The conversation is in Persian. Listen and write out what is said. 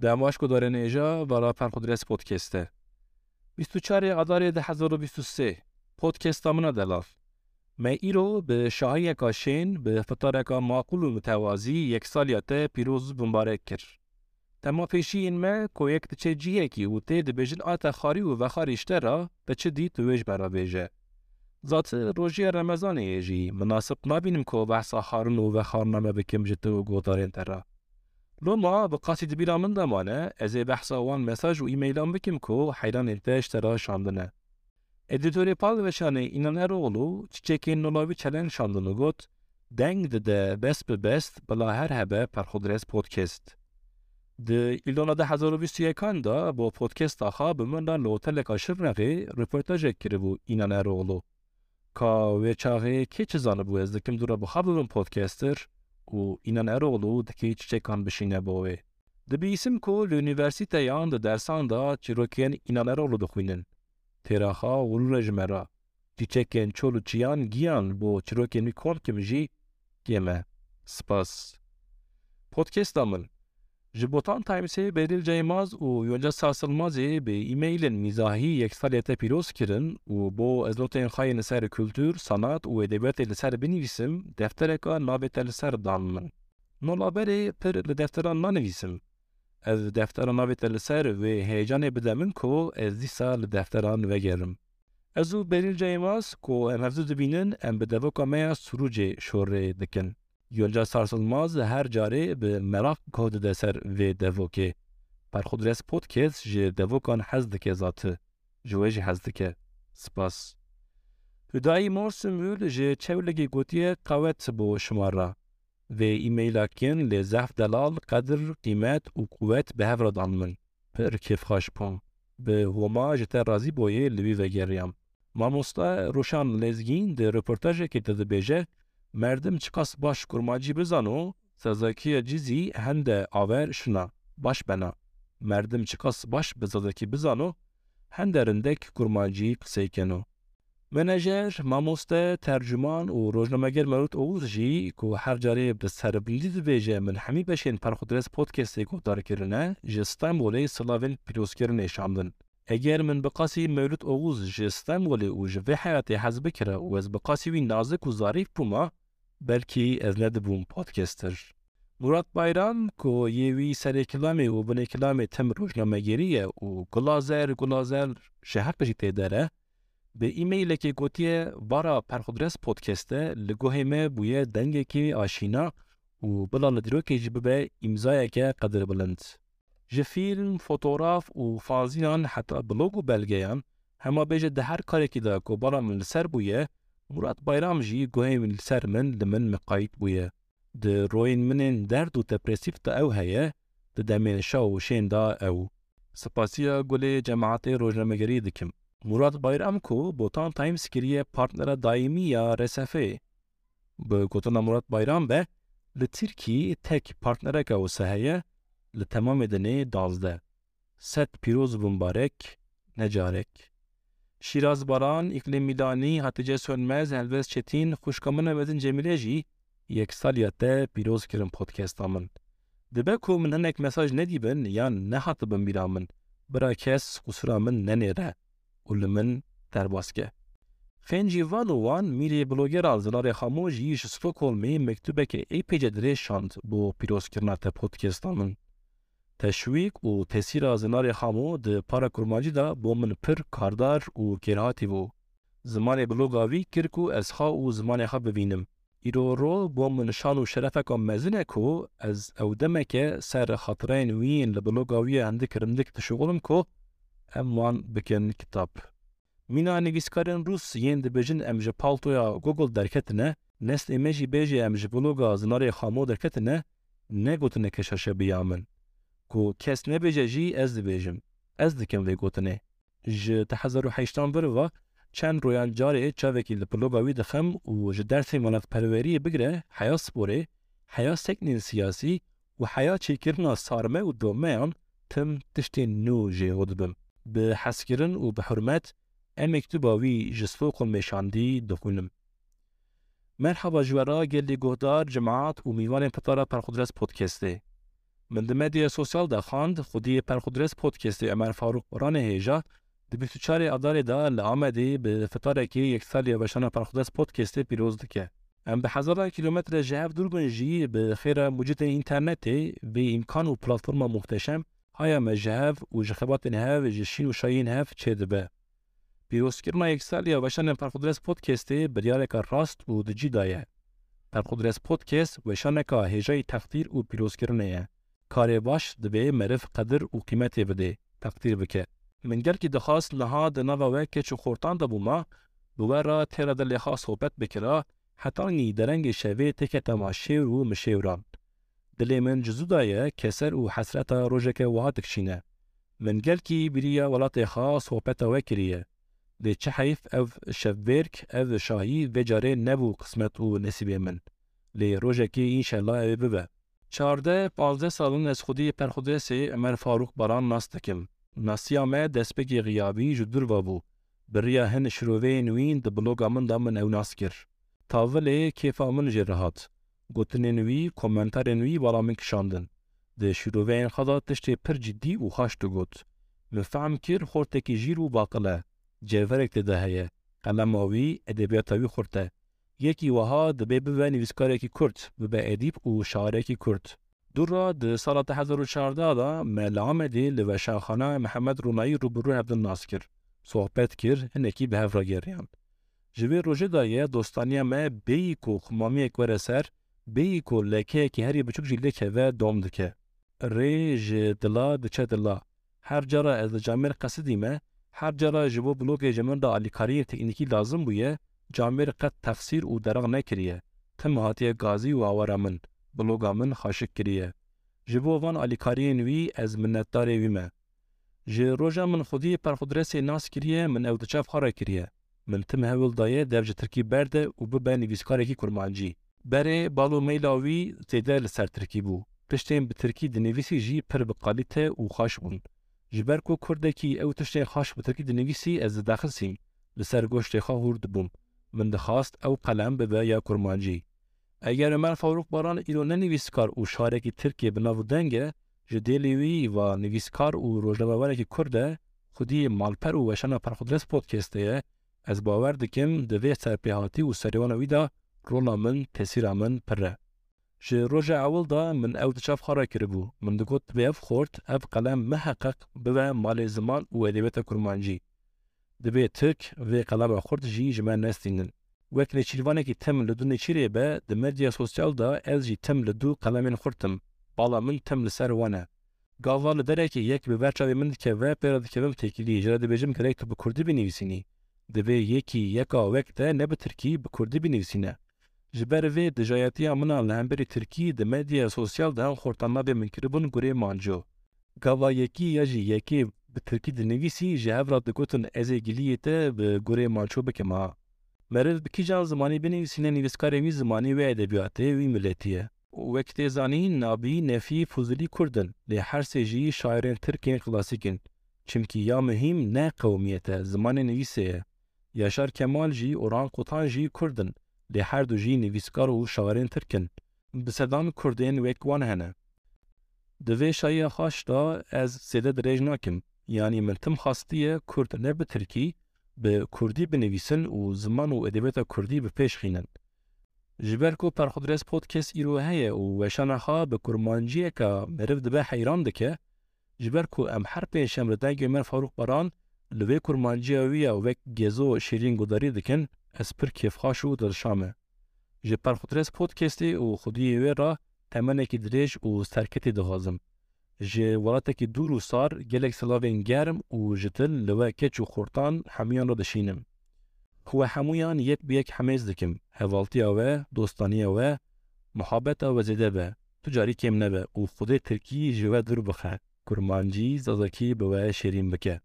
دماش کو داره نیجا برا پرخودرس پودکسته 24 آذار 2023 پودکست من دلاف ما ایرو به شاهی کاشین به فطارک معقول و متوازی یک سالیت پیروز بمبارک کرد. تما پیشی این ما کو یک تچه جیه کی و تی دبیجن آتا خاری و وخاریشته را به چه دی تویج برا بیجه. ذات روژی رمضان ایجی مناسب نبینم که بحثا خارن و وخارنامه بکم جتو و گوتارین ترا. لو ما بقاسی دبیرا من دمانه از بحثا وان مساج و ایمیلان بکم که حیران انتش ترا شاندنه. Editörü palveşane inaneroğlu çiçekin nolavi çelen şandını got, deng de de best be best bala her hebe per xudres podcast. De ilona da hazaru bistu yekan da bu podcast aha bimenda lotel kaşır nevi röportaj ekkiri bu inaneroğlu. Ka ve çağı keçi zanı bu ezdikim dura bu habibin podcaster U inaneroğlu deki çiçekan bişine bu ve. De bir isim ko l'universite yan de dersan da çirokiyen inaneroğlu duxwinin. تێراخا وڵورە ژمەرە دیچەکێن چۆل و چیان گیان بۆ چرۆکێنی کۆنکمژی گێمە سپاس پۆتکێستا من ji botan Timesê Beril Ceymaz û Yonca Sarsılmazê bi îmeylên mîzahî yeksaliyete pîroz kirin û bo ez notên xayê ser kültür, sanat û edebiyatê li ser binivîsim deftereka navê li ser dan min. Nolaberê pir li defteran nanivîsim. Ez defteran navê li ser vê heyecanê bide min ku ez dîsa li defteran vegerim. Ez û Berîl Ceymaz ku em hevdû dibînin em bi devoka me ya Surûcê şorê dikin. یلجا سارسلماز هر جاره به مراق کود ده سر و دووکه پر خود رس پود کس جه دووکان هزده که ذاته جوه جه هزده که سپاس. هدایی مرس مول جه چولگی گوتیه قوت بو شماره و ایمیل اکین زف دلال قدر قیمت و قوت به هفر دانمل پر کف خاش پون. به هما جتر رازی بویه لوی و گریم. ما مستا روشان لزگین در رپورتاج که تده بیجه مردم چکاس باش کرماجی بزانو سرزاکی جیزی هنده آور شنا باش بنا. مردم چکاس باش بزادکی بزانو هنده رندک کرماجی قسی کنو منجر ماموست ترجمان و روزنامه‌گر مرد اوز جی که هر جاری به سر بلید بیجه من همی بشین پرخودرس پودکستی که دار کرنه جستان بولی سلاوین پیروز کرنه شامدن اگر من بقاسی مولود اوغوز جستم ولی اوج جوه حیاتی حزبکره، و از بقاسی وی نازک و ظریف پوما بلکی از ند بوم پادکستر مراد بایران کو یوی سر کلامی و بن کلامی تم روشنامه گیریه و گلازر گلازر شهر پشی تیداره به ایمیل که گوتیه بارا پرخودرس پودکسته لگوه همه بویه دنگه که آشینا و بلان درو که جبه به امزای که قدر بلند جه فیلم، فوتوراف و فازینان حتی بلوگ و بلگیان همه بیجه ده هر کاری که دا که بارا من سر بویه Murat Bayram jî min li ser min li min miqayît bûye. Di royên minên derd û depresîv de ew heye, di demên şa û şên da ew. Spasiya gulê cemaetê rojnamegerî dikim. Murat Bayram ku botan Times kiriye partnera daimi ya RSF. Bi gotina Murat Bayram be li Tirkî tek partnereka wisa heye li temamê dinê dazde. Set pîroz bûmbarek necarek. Şîraz Baran, İklim Milanî, Hatice Sönmez, Elvez Çetin, Xuşkamina Mezin Cemile jî yek saliya te pîroz kirin podcasta min. Dibe ku min hinek mesaj nedîbin yan nehatibin bîra min. Bira kes qusura min nenêre. û li min derbasge. Fêncî van û wan mîrê blogera Zilarê Xamo jî ji Stockholmê mektubeke êpêce dirê şand bo pîrozkirina te podcasta. Teşwîk û tesîra Zinarê Xamo di para kurmacî da bo pir kardar û kêrhatî bû. Zimanê bloga wî kir ku ez xa û zimanê xwe bibînim. Îro ro bo min şan û şerefeka mezin e ku ez ew demeke ser xatireyên wî yên li bloga wî hendik rindik dişuxulim ku em wan bikin kitap. Mîna nivîskarên Rûs yên dibêjin em ji paltoya Google derketine, nestê me jî bêje em ji bloga Zinarê Xamo derketine, ne gotineke şaşebiya min. کو کس نبیجه جی از دی بیجم از دی کم وی گوتنه ج تحضر و حیشتان بروا چند رویان جاره چاوکی لپلو باوی دخم و ج درسی منات پروری بگره حیا سپوره حیا سکنی سیاسی و حیا چیکرنا سارمه و تم تشتی نو جی غد بم به حس او و به حرمت این مکتوباوی جسفو قل میشاندی دخونم. مرحبا جوارا گلی گهدار جماعت و میوان تطارا پر خدرس پودکسته من د مدیا سوسیال ده خواند خودی پرخودرس پودکست عمر فاروق بران هیجا د 24 اداره دا لآمده به فتاره که یک سال یوشان پرخودرس پودکست پیروز دکه. ام به هزار کیلومتر دور بن جی به خیر موجود اینترنت به امکان و پلتفرم محتشم های مجهف و جخبات نهف جشین و شاین هف چه دبه. پیروزکردنا یک سال یوشان پرخودرس پودکست بریار که راست و دجی دایه. پرخودرس پودکست وشانه که هجای تقدیر و پیروزکردنه کار باش دبه مرف قدر و قیمت بده تقدیر بکه من گل کی دخواست لها د نوا و که چو خورتان ده بوما بوارا تیرا د لخوا صحبت بکرا حتی نی درنگ شوه تک تماشه و مشوران دلی من جزو دایه کسر و حسرت روژه که وها تکشینه من گل کی بریا ولات خوا صحبت و کریه ده چه حیف أو شفورک أو شاهی و جاره نبو قسمت و نصیب من. لی روژه کی انشالله أو ببه چارده پانزده سالون از خودی پرخودرسی عمر فاروق بران ناس دکم. ناسیا ما دستپکی غیابی جدور وابو. بریا هن شروعه نوین ده بلوگا من دا من او ناس کر. تاوله کیفا من جرهات. گوتن نوی کومنتار نوی بالا من کشاندن. ده شروعه این خدا تشتی پر جدی و خاش تو گوت. من فهم کر خورتکی جیر و باقله. جیورک ده هیه. قلم آوی ادبیاتاوی خورته. یکی وها دبه به نویسکارێکی کورد ببه ادیب و شاعرێکی کورد. دور را د سال 2014 دا مل آمدی لو شاخانه محمد رونایی روبرو هفدن ناس کر. صحبت کر هنکی به هفرا گریان. جوی روژه دایه دوستانی ما بیی کو خمامی اکوره سر بیی کو لکه که هری بچوک جی لکه و دوم دکه. ری ج دلا دچه دلا. هر جارا از جامر قصدی ما هر جارا جبو بلوک جمن دا علیکاری تکنیکی لازم بویه جامیر قد تفسیر و درغ نکریه. تم هاتیه گازی و آوارا من. بلوگا من خاشک کریه. جبو وان علیکاری نوی از منتداری ویمه. جه روژا من خودی پرخودرسی ناس کریه من او دچاف خاره کریه. من تم هول دایه درج ترکی برده و ببه نویسکارێکی کورمانجی. بره بالو میلاوی زیده لسر ترکی بو. پشتین به ترکی دنویسی جی پر بقالیته و خاش بون. جبر کو کردکی او تشتین خاش به ترکی دنویسی از داخل سیم. لسر گوشت خواه هورد بوم. من بندخواست ئەو قەلەم ببە یا کورمانجی ئەگەر ئەمەر فەوروق بەران ئیرۆ نەنیویستکار و شارێکی ترکێ بناو دەنگە ji dêlê wî va nivîskar û rojdevewerekî Kurd de xudî malper û weşana perxudres podkestê ye ez bawer dikim divê serpêhatî û serwana wî da rola min tesîra min pirre. Ji roja ewil da min ew diçav xara kiribû min digot divê ev xort ev qelem meheqeq bive malê ziman û edêbeta kurmancî. به مال زمان و ادبیات کرمانجی. دبی ترک و قلم خورد جی جمع نستینن. وەک نێچیروانێکی تەم لە دوو نێچیرێ بە د مەدیا سوسیالدا ئەل جی تەم لە دوو قەلەمێن خورتم باڵا من تەم لەسەر وانە گاوا لە دەرێکی یەک بەبەر چاوی من دکەوە پێرە دکەوم تێکیلی ژرە دەبێژم کەرێک تو بە کوردی بنویسینی دەبێ یەکی یەکا وەکتە نە بە ترکی بە کوردی بنویسینە ji ber vê dijayetiya min li hemberî Tirkî di medya sosyal de hem xortanma bê minkiribûn gurê manco. Gava yekî ya jî yekê bi Tirkî dinivîsî ji hev ra digotin ez ê giliyê te bi gurê manço bikim ha. Meriv bi kîjan zimanî binivîsîne nivîskarê wî zimanî wê edebiyatê wî milletî Wek tê zanîn nabî nefî Fuzilî Kurdin lê her sê jî şairên Tirkên klasîkin. Çimkî ya mihîm ne qewmiyet e zimanê nivîsê ye. Yaşar Kemal jî Orhan Kutan jî Kurdin lê her du jî nivîskar û şairên Tirkin. Bi sedan Kurdên wek wan hene. Di vê şayiya xaş ez sêde dirêj. Min tim xastiye Kurd ne bi Tirkî به کردی بنویسن و زمان و ادبیات کردی به پیش خینن. جبر کو پرخودرس پودکست ایرو و وشانه ها به کرمانجیه که مرف دبه حیران دکه جبر کو ام هر پیش ام ردنگ مر فاروق بران لوی کرمانجیه وی او وک گزو شیرین گوداری دکن از پر کیف خاشو در شامه. جبر پرخودرس پودکستی و خودی وی را تمنه کی دریج و سرکتی دخوازم. Ji welatekî dûr û sar gelek silavên germ û ji til li we keç û xurtan hemûyan re dişînim. Xwe hemûyan yek bi yek hemêz dikim. Hevaltiya we, dostaniya we, muhabeta we zêde be. Tu carî kêm nebe û Xwedê Tirkî ji we dur bixe. Kurmancî zazakî bi we şêrîn bike.